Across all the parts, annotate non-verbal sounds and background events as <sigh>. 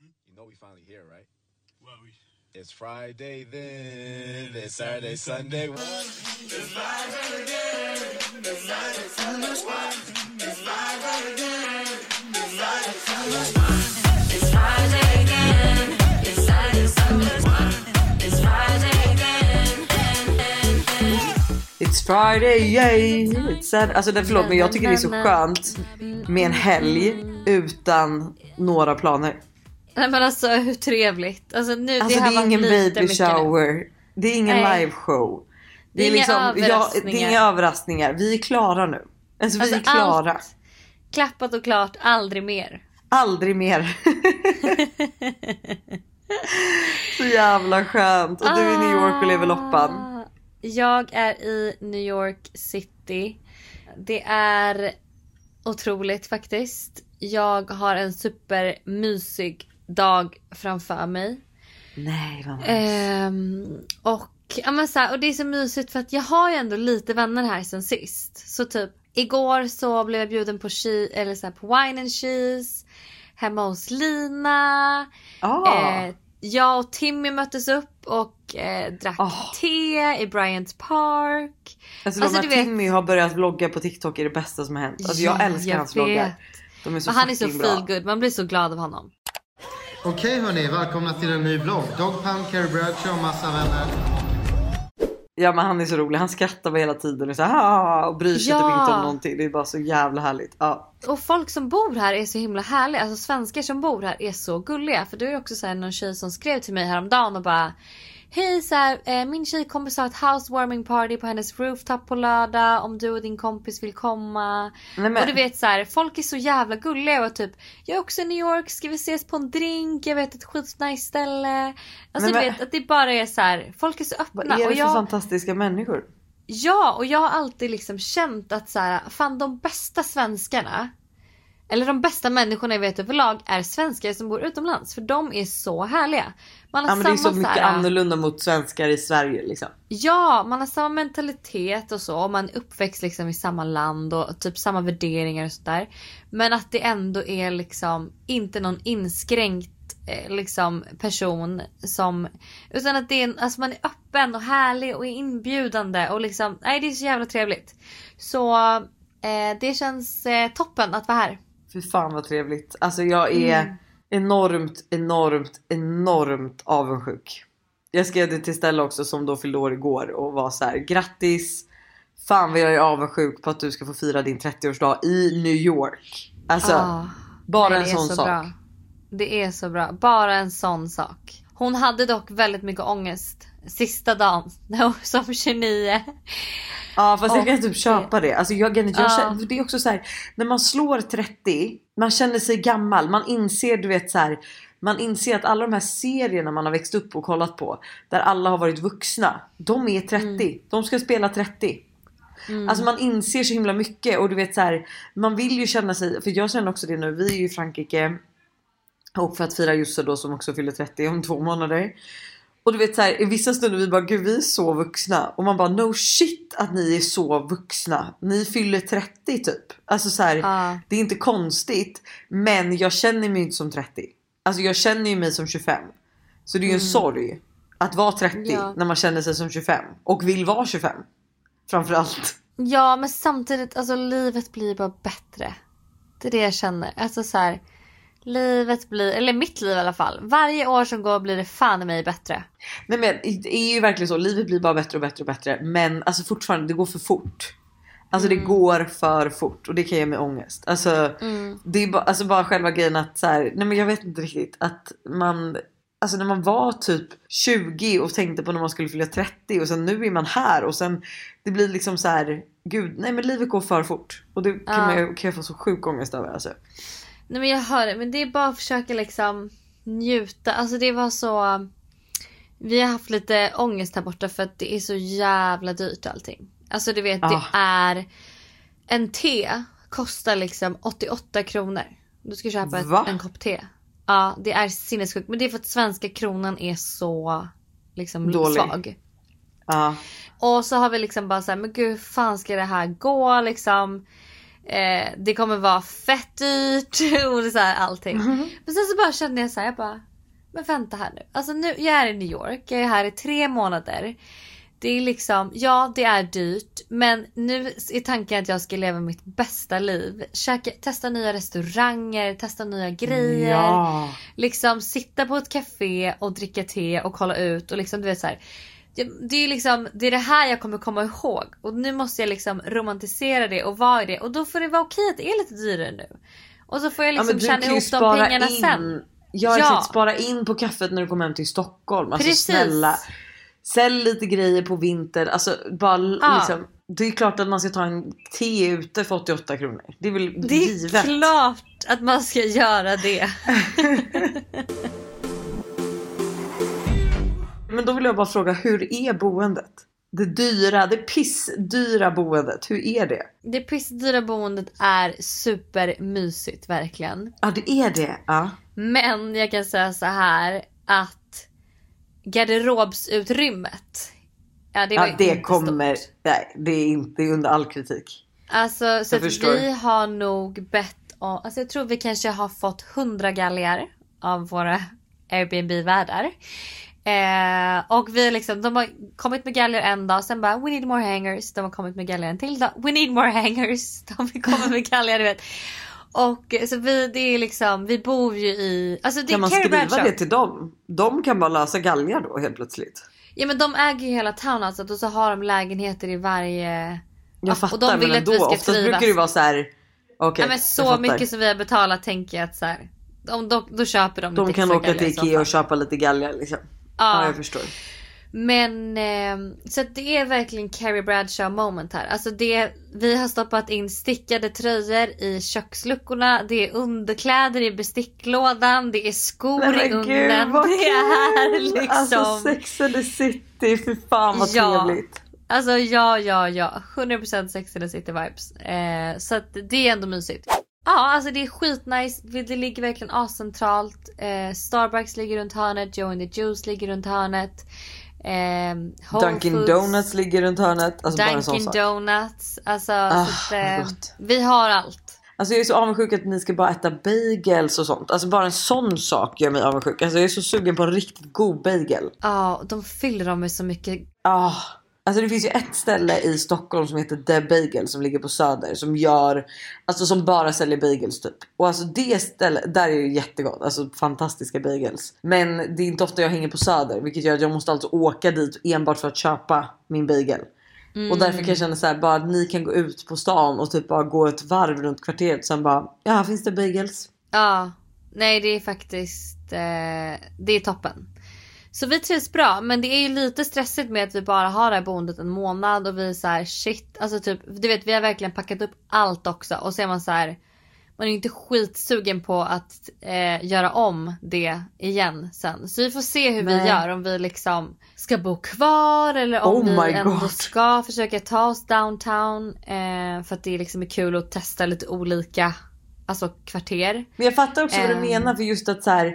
You know we finally here, right? Well, we, It's Friday then, it's Saturday, Sunday. It's Friday again. It's Saturday, Sunday. It's Friday again. It's Friday, yay! It's sad. Alltså det, förlåt men jag tycker det är så skönt med en helg utan några planer. Nej men alltså hur trevligt. Alltså nu Alltså det det har är ingen baby shower. Det är ingen Nej. liveshow. Det är inga ja, det är inga överraskningar. Vi är klara nu. Alltså, vi Alltså, är klara. allt Klappat och klart, aldrig mer. Aldrig mer. <laughs> så jävla skönt. Och du är i New York och lever loppan. Ah, Jag är i New York city. Det är otroligt faktiskt. Jag har en supermysig dag framför mig. Nej vad. Ehm, och, ja, men så här, och det är så mysigt för att jag har ju ändå lite vänner här sen sist. Så typ igår så blev jag bjuden på, che- eller så här, på wine and cheese. Hemma hos Lina. Ah. Eh, jag och Timmy möttes upp och eh, drack Ah. te i Bryant Park. alltså, alltså, du här vet- Timmy har börjat vlogga på TikTok är det bästa som har hänt. Alltså jag Ja, älskar jag hans vloggar. vet. De är så Och han är så fucking bra. feel good. man blir så glad av honom. Okej hörni, välkomna till en ny vlogg. Dog Pound, Carrie Bradshaw och massa vänner. Ja men han är så rolig. Han skrattar bara hela tiden och, så här, "Ah", och bryr sig Ja. typ inte om någonting. Det är bara så jävla härligt. Ja. Och folk som bor här är så himla härliga. Alltså svenskar som bor här är så gulliga. För det är också så här någon tjej som skrev till mig häromdagen och bara Hej så här, eh, min tjejkompis har ett housewarming party på hennes rooftop på lördag om du och din kompis vill komma. Nej, Och du vet så här, folk är så jävla gulliga och typ Jag är också i New York, ska vi ses på en drink? Jag vet ett skitnice ställe. Alltså Men du vet att det bara är så här, folk är så öppna. vad är det för jag, fantastiska människor? Ja, och jag har alltid liksom känt att så här, fan de bästa svenskarna eller de bästa människorna jag vet överlag är svenskar som bor utomlands. För de är så härliga. Man har Ja men det är så samma mycket här, annorlunda mot svenskar i Sverige liksom. Ja, man har samma mentalitet och så. Och man är uppväxt liksom i samma land och typ samma värderingar och sådär. Men att det ändå är liksom inte någon inskränkt eh, liksom person som utan att det är alltså man är öppen och härlig och inbjudande och liksom nej det är så jävla trevligt. Så eh, det känns eh, toppen att vara här. Fy fan vad trevligt. Alltså jag är Mm. enormt, enormt, enormt avundsjuk. Jag skrev det till Stella också som då fyllde år igår och var så här: grattis. Fan vad jag är avundsjuk på att du ska få fira din 30-årsdag i New York. Alltså Ah. bara en sån så sak. Bra. Det är så bra. Bara en sån sak. Hon hade dock väldigt mycket ångest sista dagen hon <laughs> som 29. Ja fast jag kan typ köpa det. Alltså jag, jag, Ja. känner, det är också så här när man slår 30, man känner sig gammal, man inser du vet så här. Man inser att alla de här serierna man har växt upp och kollat på där alla har varit vuxna. De är 30. Mm. De ska spela 30. Alltså man inser så himla mycket och du vet så här. Man vill ju känna sig, för jag känner också det nu. Vi är ju i Frankrike. Och för att fira Josse då som också fyller 30 om två månader. Och du vet så här, i vissa stunder vi bara gud vi är så vuxna. Och man bara no shit att ni är så vuxna. Ni fyller 30 typ. Alltså så här, Ja. det är inte konstigt. Men jag känner mig inte som 30. Alltså jag känner ju mig som 25. Så det är ju en sorg att vara 30 Mm. Ja. när man känner sig som 25. Och vill vara 25. Framförallt. Ja men samtidigt alltså livet blir bara bättre. Det är det jag känner. Alltså så här. Livet blir, eller mitt liv i alla fall. Varje år som går blir det fan i mig bättre. Nej men det är ju verkligen så. Livet blir bara bättre och bättre och bättre. Men alltså fortfarande det går för fort. Alltså det går för fort och det kan ge mig ångest. Alltså, det är bara, alltså bara själva grejen att så här, nej men jag vet inte riktigt att man Alltså när man var typ 20 och tänkte på när man skulle fylla 30 och sen nu är man här och sen det blir liksom så här gud nej men livet går för fort och det kan, Ja. man, kan jag få så sjuk ångest över alltså. Nej men jag hör det, men det är bara att försöka liksom njuta. Alltså det var så... Vi har haft lite ångest här borta för att det är så jävla dyrt allting. Alltså du vet Ah. det är... En te kostar liksom 88 kronor. Du ska köpa ett, en kopp te. Ja det är sinnessjukt. Men det är för att svenska kronan är så liksom Dålig. svag. Ja. Och så har vi liksom bara så här, men gud hur fan ska det här gå liksom? Eh, det kommer vara fett dyrt <laughs> och så här, allting. Men sen så bara kände jag så här, jag bara. Men vänta här nu. Alltså nu, jag är i New York, jag är här i tre månader. Det är liksom, ja det är dyrt men nu är tanken att jag ska leva mitt bästa liv. Käka, testa nya restauranger, testa nya grejer. Ja. Liksom sitta på ett café och dricka te och kolla ut och liksom du vet så här. Det, är liksom, det är det här jag kommer komma ihåg och nu måste jag liksom romantisera det och vara i det och då får det vara okej att det är lite dyrare nu. Och så får jag Ja, liksom du tjäna ihop de pengarna in. sen. Ja, Ja. exakt. Spara in på kaffet när du kommer hem till Stockholm. Alltså Precis. snälla. Sälj lite grejer på vinter. Alltså bara Ja. liksom. Det är klart att man ska ta en te ute för 88 kronor. Det är väl Det är givet. klart att man ska göra det. <laughs> Men då vill jag bara fråga, hur är boendet? Det dyra, det pissdyra boendet, hur är det? Det pissdyra boendet är supermysigt verkligen. Ja det är det. Ja. Men jag kan säga så här att garderobsutrymmet. Ja det var Ja, det inte kommer, stort. nej det är inte under all kritik. Alltså så vi har nog bett om, alltså jag tror vi kanske har fått 100 galgar av våra Airbnb-värdar. Eh, och vi liksom, de har kommit med galgar en dag, sen bara we need more hangers. De har kommit med galgar en till dag, we need more hangers. <laughs> De kommit med galgar du vet. Och eh, så vi, det är liksom, vi bor ju i, alltså det Kan man skriva Bradshaw. det till dem? De kan bara lösa galgar då helt plötsligt. Ja men de äger ju hela townhouset och så har de lägenheter i varje... Jag och fattar de vill men att vi ändå ska oftast trivas. brukar det vara så här. Okej, ja, men så mycket som vi har betalat tänker jag att så här, de, då, då köper de De kan åka till Ikea och köpa lite galgar liksom. Ja, Ja, jag förstår. men eh, så det är verkligen Carrie Bradshaw moment här. Alltså det, vi har stoppat in stickade tröjor i köksluckorna. Det är underkläder i besticklådan. Det är skor Nej, i men ugnen. gud vad <laughs> det är kul! liksom. Alltså Sex and the City, för fan vad Ja. trevligt. Alltså ja, ja, ja. 100% Sex and the City vibes. Eh, så det är ändå mysigt. Ja, alltså det är skitnice. Det ligger verkligen ascentralt. Eh, Starbucks ligger runt hörnet. Joe and the Juice ligger runt hörnet. Eh, Whole Dunkin Foods, Donuts ligger runt hörnet. Alltså bara en sån Dunkin sak. Donuts. Alltså, Ah, så att, eh, vi har allt. Alltså jag är så avundsjuk att ni ska bara äta bagels och sånt. Alltså bara en sån sak gör mig avundsjuk. Alltså jag är så sugen på en riktigt god bagel. Ja, de fyller dem med så mycket. Ah. Alltså det finns ju ett ställe i Stockholm som heter The Bagel som ligger på Söder som gör Alltså som bara säljer bagels typ. Och alltså det stället, där är det jättegott. Alltså fantastiska bagels. Men det är inte ofta jag hänger på Söder vilket gör att jag måste alltså åka dit enbart för att köpa min bagel. Och därför kan jag känna så här, bara att ni kan gå ut på stan och typ bara gå ett varv runt kvarteret och sen bara ja här finns det bagels. Ja, nej det är faktiskt eh, det är toppen. Så vi trivs bra men det är ju lite stressigt med att vi bara har det här boendet en månad och vi är så här shit. Alltså typ du vet vi har verkligen packat upp allt också och så är man så här. Man är ju inte skitsugen på att eh, göra om det igen sen. Så vi får se hur vi Nej. gör om vi liksom ska bo kvar eller om Oh vi ändå God. ska försöka ta oss downtown. Eh, för att det liksom är kul att testa lite olika alltså kvarter. Men jag fattar också vad du Ehm. menar för just att så här,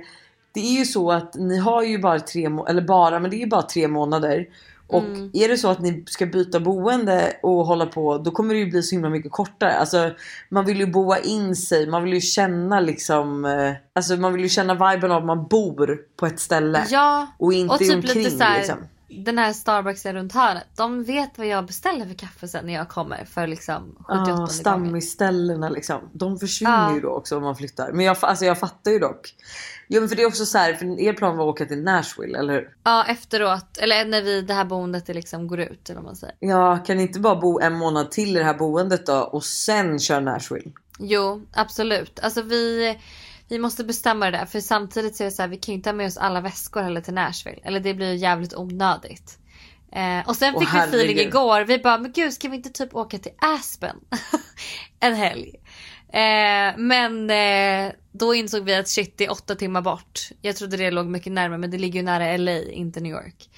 det är ju så att ni har ju bara tre eller bara men det är ju bara tre månader. Och Mm. är det så att ni ska byta boende och hålla på då kommer det ju bli så himla mycket kortare. Alltså man vill ju boa in sig, man vill ju känna liksom eh, Alltså man vill ju känna viben av att man bor på ett ställe. Ja, Och inte och typ omkring lite så här, liksom. Den här Starbucksen runt hörnet. De vet vad jag beställer för kaffe sen när jag kommer för liksom 78 Ja, gången. stammisställena liksom. De försvinner Ja. ju då också om man flyttar. Men jag, alltså jag fattar ju dock. Jo men för det är också så här, för er plan var att åka till Nashville eller hur? Ja efteråt, eller när vi, det här boendet det liksom går ut eller vad man säger. Ja, kan ni inte bara bo en månad till i det här boendet då och sen köra Nashville? Jo absolut. Alltså vi, vi måste bestämma det där för samtidigt så är det så här, vi kan ju inte ha med oss alla väskor heller till Nashville. Eller det blir ju jävligt onödigt. Eh, och sen Åh, fick vi feeling igår. Vi bara, men gud ska vi inte typ åka till Aspen? <laughs> en helg. Eh, men eh, då insåg vi att shit det är åtta timmar bort. Jag trodde det låg mycket närmare men det ligger ju nära LA, inte New York.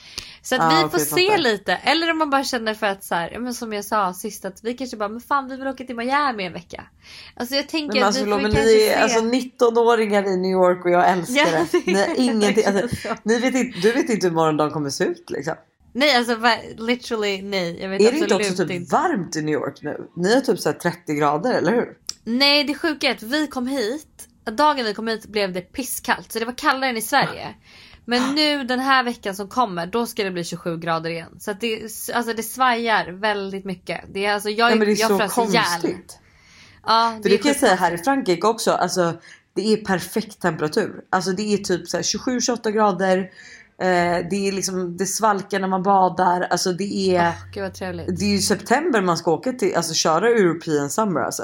Så att Ah, vi får se fattar. lite. Eller om man bara känner för att så här, ja, men som jag sa sist att vi kanske bara, men fan vi vill åka till Miami en vecka. Alltså jag tänker Men att alltså, vi får men kanske ni se. är alltså 19-åringar i New York och jag älskar Ja, det. <laughs> Ni ingenting, alltså, så. ni vet inte, du vet inte hur morgondagen kommer se ut liksom. Nej alltså literally nej. Jag vet Är det inte absolut också typ inte. varmt i New York nu? Ni har typ så här 30 grader eller hur? Nej det sjuka är att vi kom hit. Dagen vi kom hit blev det pisskallt. Så det var kallare än i Sverige. Men nu den här veckan som kommer då ska det bli 27 grader igen. Så det, alltså det svajar väldigt mycket. Det är alltså jag, Ja, men det är jag frös ihjäl. Ja, För det kan jag säga här i Frankrike också. Alltså det är perfekt temperatur. Alltså det är typ så här 27-28 grader. Eh, det är liksom det svalkar när man badar. Alltså det är, Åh, Gud vad trevligt. det är ju september man ska åka till. Alltså köra European summer alltså.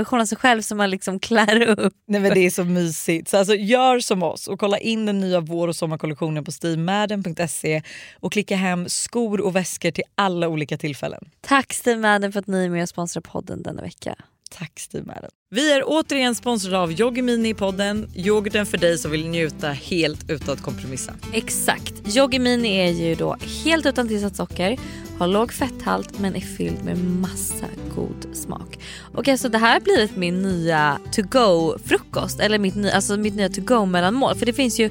miniversion av sig själv som man liksom klär upp. Nej men det är så mysigt. Så alltså, gör som oss och kolla in den nya vår och sommarkollektionen på stevemadden.se och klicka hem skor och väskor till alla olika tillfällen. Tack Steve Madden för att ni är med och sponsrar podden denna vecka. Tack Steve Vi är återigen sponsrade av Yoggimini i podden. Yoghurten för dig som vill njuta helt utan att kompromissa. Exakt. Yoggimini är ju då helt utan tillsatt socker, har låg fetthalt men är fylld med massa god smak. Och alltså det här har blivit min nya to go frukost eller mitt, ny, alltså mitt nya to go mellanmål för det finns ju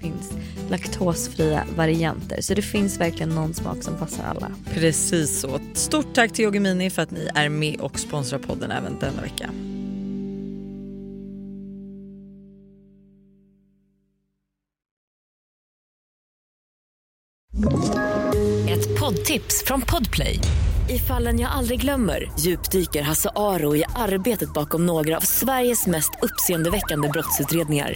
laktosfria varianter. Så det finns verkligen någon smak som passar alla. Precis så. Stort tack till Yoggi Mini för att ni är med och sponsrar podden även denna vecka. Ett poddtips från Podplay. I fallen jag aldrig glömmer djupdyker Hasse Aro i arbetet bakom några av Sveriges mest uppseendeväckande brottsutredningar.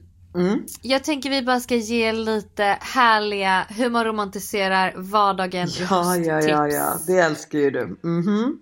Mm. jag tänker vi bara ska ge lite härliga hur man romantiserar vardagen i Ja, ja, ja, ja. Det älskar ju du. Mhm.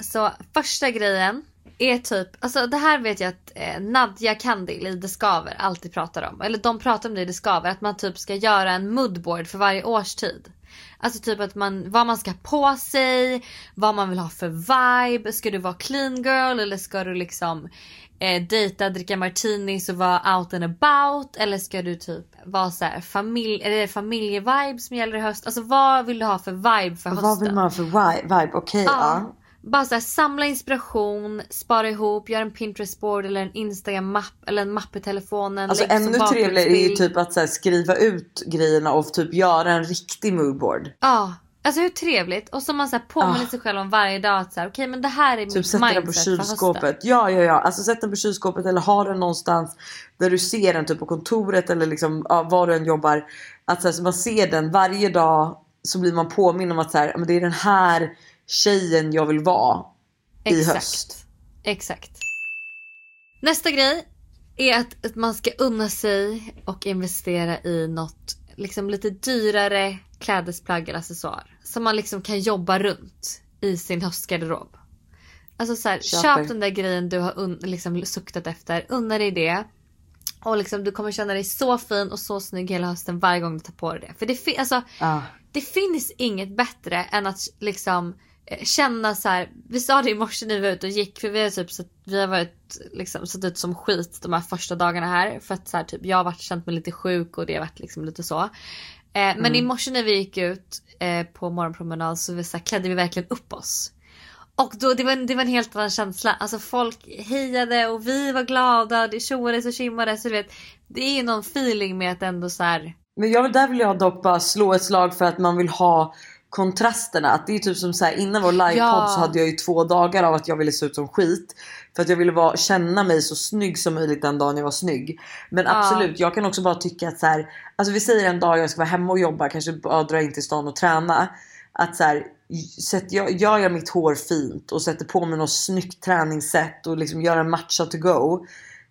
Så första grejen är typ, alltså det här vet jag att eh, Nadja Kandil i Det Skaver alltid pratar om. Eller de pratar om det i Det Skaver, att man typ ska göra en moodboard för varje årstid. Alltså typ att man, vad man ska på sig, vad man vill ha för vibe. Ska du vara clean girl eller ska du liksom eh, dejta, dricka martinis och vara out and about? Eller ska du typ vara så här familj, är det familjevibe som gäller i höst? Alltså vad vill du ha för vibe för hösten? Vad vill man ha för vibe? Okej, ja. Ja. Bara så här, samla inspiration, spara ihop, gör en Pinterest-board eller en Instagram-mapp eller en mapp i telefonen. Alltså ännu trevligare är ju typ att så här, skriva ut grejerna och typ göra en riktig moodboard. Ja, alltså hur trevligt. Och så man så här påminner Ah. sig själv om varje dag att så här, okej men det här är Typ mitt sätta den på mindset för hösten. kylskåpet. Ja, ja, ja. Alltså sätt den på kylskåpet eller ha den någonstans där du ser den typ på kontoret eller liksom ja, var du än jobbar. Att så, här, så man ser den varje dag så blir man påminn om att så här, men det är den här tjejen jag vill vara i Exakt. höst. Exakt. Nästa grej är att, att man ska unna sig och investera i något liksom lite dyrare klädesplagg eller accessoar som man liksom kan jobba runt i sin höstgarderob. Alltså så här, köp den där grejen du har liksom suktat efter, unna dig det. Och liksom, du kommer känna dig så fin och så snygg hela hösten varje gång du tar på dig det. För det, fi- alltså, Ja. det finns inget bättre än att liksom eh, känna så här. Vi sa det i morse när vi var ute och gick för vi har typ sett, vi har varit liksom sett ut som skit de här första dagarna här. För att så här, typ jag har varit känt mig lite sjuk och det har varit liksom lite så. Eh, men i morse när vi gick ut eh, på morgonpromenad så, vi, så här, klädde vi verkligen upp oss. Och då, det, var en, det var en helt annan känsla. Alltså folk hejade och vi var glada. Det tjoades och tjimmades. Så du vet, det är ju någon feeling med att ändå så här. Men jag, där vill jag dock bara slå ett slag för att man vill ha kontrasterna. Att det är typ som så här, innan vår livepodd Ja. så hade jag ju två dagar av att jag ville se ut som skit. För att jag ville vara, känna mig så snygg som möjligt den dagen jag var snygg. Men absolut, jag kan också bara tycka att så här, alltså vi säger en dag jag ska vara hemma och jobba, kanske bara dra in till stan och träna. Att så här, sätt, jag, jag gör mitt hår fint och sätter på mig något snyggt träningssätt och liksom gör en matcha to go.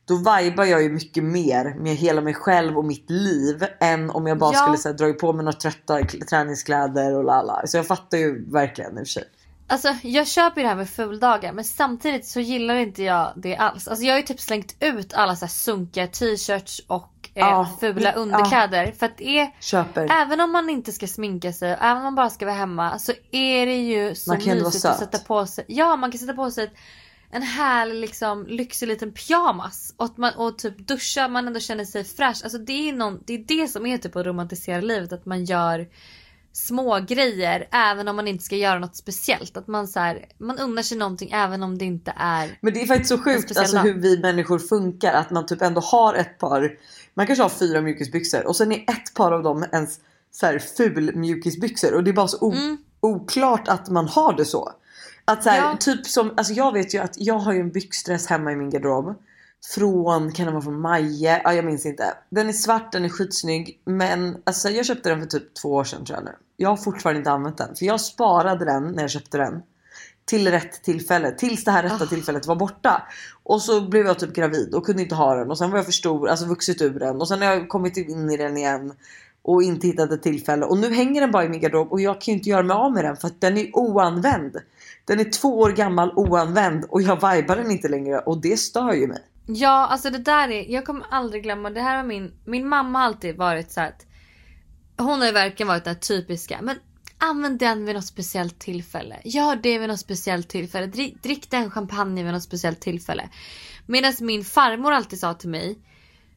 Då vibar jag ju mycket mer med hela mig själv och mitt liv än om jag bara Ja. skulle så här, dra på mig några trötta kl- träningskläder och lala. Så jag fattar ju verkligen i och för sig. Alltså jag köper ju det här med fuldagar men samtidigt så gillar inte jag det alls. Alltså jag har ju typ slängt ut alla så här sunkiga t-shirts och eh, Ja, fula ja. underkläder. För att det är, Köper. även om man inte ska sminka sig, även om man bara ska vara hemma så är det ju så Man kan mysigt att sätta på sig. Ja man kan sätta på sig ett, en härlig liksom lyxig liten pyjamas. Och, man, och typ duscha, man ändå känner sig fräsch. Alltså det är, någon, det är det som är typ att romantisera livet. Att man gör små grejer även om man inte ska göra något speciellt. Att man, så här, man unnar sig någonting även om det inte är... Men det är faktiskt så sjukt alltså, hur vi människor funkar. Att man typ ändå har ett par. Man kanske har fyra mjukisbyxor och sen är ett par av dem ens så här ful mjukisbyxor. Och det är bara så Mm. oklart att man har det så. Att så här, Ja. typ som, alltså jag vet ju att jag har ju en byxdress hemma i min garderob. Från, kan det vara från Maje? Ja jag minns inte. Den är svart, den är skitsnygg. Men alltså jag köpte den för typ två år sedan tror jag nu. Jag har fortfarande inte använt den. För jag sparade den när jag köpte den. Till rätt tillfälle. Tills det här rätta tillfället var borta. Och så blev jag typ gravid och kunde inte ha den. Och sen var jag för stor, alltså vuxit ur den. Och sen har jag kommit in i den igen. Och inte hittat ett tillfälle. Och nu hänger den bara i min garderob. Och jag kan ju inte göra mig av med den. För att den är oanvänd. Den är två år gammal oanvänd. Och jag vibar den inte längre. Och det stör ju mig. Ja alltså det där är, jag kommer aldrig glömma, det här var min, min mamma har alltid varit så att hon har ju verkligen varit den här typiska, men använd den vid något speciellt tillfälle. Gör det vid något speciellt tillfälle. Drick, drick den champagne vid något speciellt tillfälle. Medan min farmor alltid sa till mig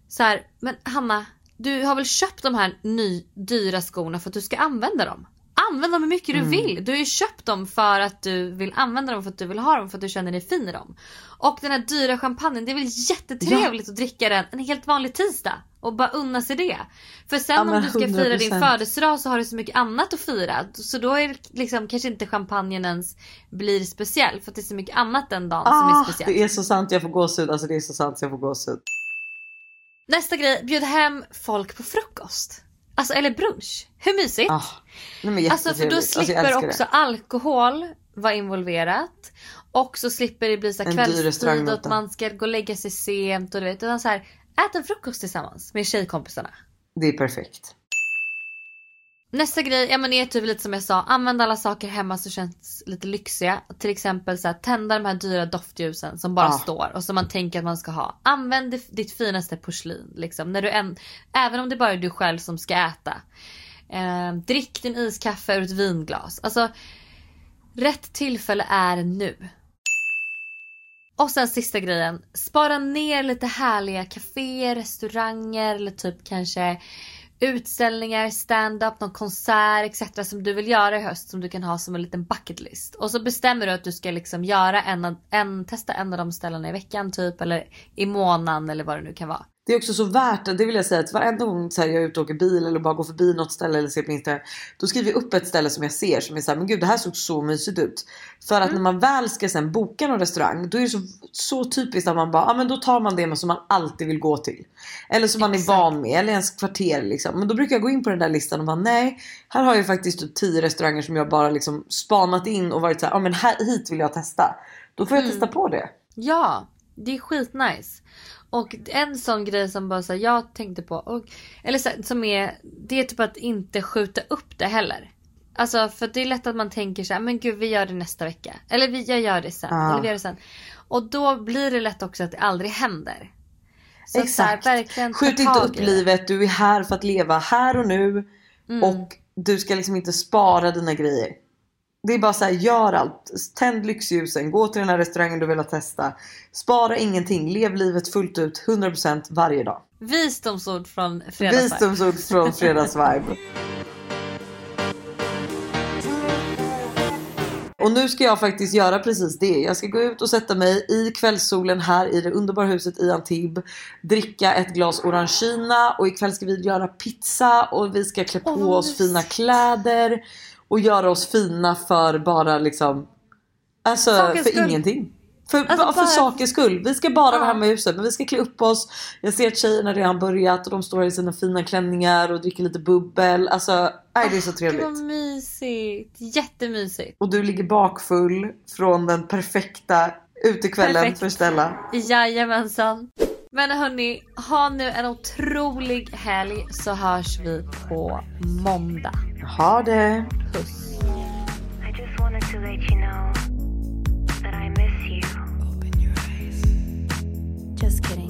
så här, men Hanna, du har väl köpt de här ny, dyra skorna för att du ska använda dem? Använd dem hur mycket du vill. Du har ju köpt dem för att du vill använda dem, för att du vill ha dem, för att du känner dig fin i dem. Och den här dyra champagnen, det är väl jättetrevligt att dricka den en helt vanlig tisdag. Och bara unna sig det. För sen Ja, om du ska fira din 100%. födelsedag så har du så mycket annat att fira. Så då är liksom kanske inte champagnen ens blir speciell. För att det är så mycket annat den dagen som är Ah, speciellt. det är så sant jag får gåshud. Alltså det är så sant jag får gåshud. Nästa grej, bjud hem folk på frukost. Alltså eller brunch. Hur mysigt? Men Alltså för då. Alltså, slipper älskar också det. alkohol vara involverat. Och så slipper det bli så kvällstid och att man ska gå och lägga sig sent och du vet. Utan så här, ät en frukost tillsammans med tjejkompisarna. Det är perfekt. Nästa grej ja, men är typ lite som jag sa. Använd alla saker hemma som känns lite lyxiga. Till exempel så här, tända de här dyra doftljusen som bara Ah. står och som man tänker att man ska ha. Använd ditt finaste porslin. Liksom, när du än, även om det bara är du själv som ska äta. Eh, drick din iskaffe ur ett vinglas. Alltså, rätt tillfälle är nu. Och sen sista grejen. Spara ner lite härliga kaféer, restauranger eller typ kanske utställningar, stand-up, någon konsert etc. som du vill göra i höst som du kan ha som en liten bucket list. Och så bestämmer du att du ska liksom göra en, en testa en av de ställena i veckan typ eller i månaden eller vad det nu kan vara. Det är också så värt det, det vill jag säga att varenda gång så här, jag är ute och åker bil eller bara går förbi något ställe eller ser på Instagram. Då skriver jag upp ett ställe som jag ser som är såhär, men gud det här såg så mysigt ut. För att när man väl ska sen boka någon restaurang då är det så, så typiskt att man bara, ja men då tar man det som man alltid vill gå till. Eller som man är van med, eller ens kvarter liksom. Men då brukar jag gå in på den där listan och bara nej, här har jag faktiskt typ 10 restauranger som jag bara liksom spanat in och varit såhär, ja men här, hit vill jag testa. Då får jag testa på det. Ja, det är skitnice. Och en sån grej som bara så här, jag tänkte på, och, eller så, som är, det är typ att inte skjuta upp det heller. Alltså för det är lätt att man tänker så här, men gud vi gör det nästa vecka. Eller vi, jag gör det sen. Ja. Eller vi gör det sen. Och då blir det lätt också att det aldrig händer. Så Exakt. Här, Skjut inte upp livet, du är här för att leva här och nu. Mm. Och du ska liksom inte spara dina grejer. Det är bara så här, gör allt. Tänd lyxljusen, gå till den här restaurangen du vill ha testa. Spara ingenting, lev livet fullt ut 100% varje dag. Visdomsord från fredagsvibe. Visdomsord från <laughs> fredagsvibe. Och nu ska jag faktiskt göra precis det. Jag ska gå ut och sätta mig i kvällssolen här i det underbara huset i Antibes. Dricka ett glas orangina och ikväll ska vi göra pizza och vi ska klä på vad oss fina kläder. Och göra oss fina för bara liksom Alltså Sakens för skull. ingenting. För, Alltså, bara för sakens skull. Vi ska bara Ja. vara hemma i huset men vi ska klä upp oss. Jag ser att tjejerna redan börjat och de står i sina fina klänningar och dricker lite bubbel. Alltså nej, det är så Gud trevligt. vad mysigt. Jättemysigt. Och du ligger bakfull från den perfekta utekvällen Perfekt. för Stella. Jajamensan. Men hörni, ha nu en otrolig helg så hörs vi på måndag. Ha det! Puss. Just wanted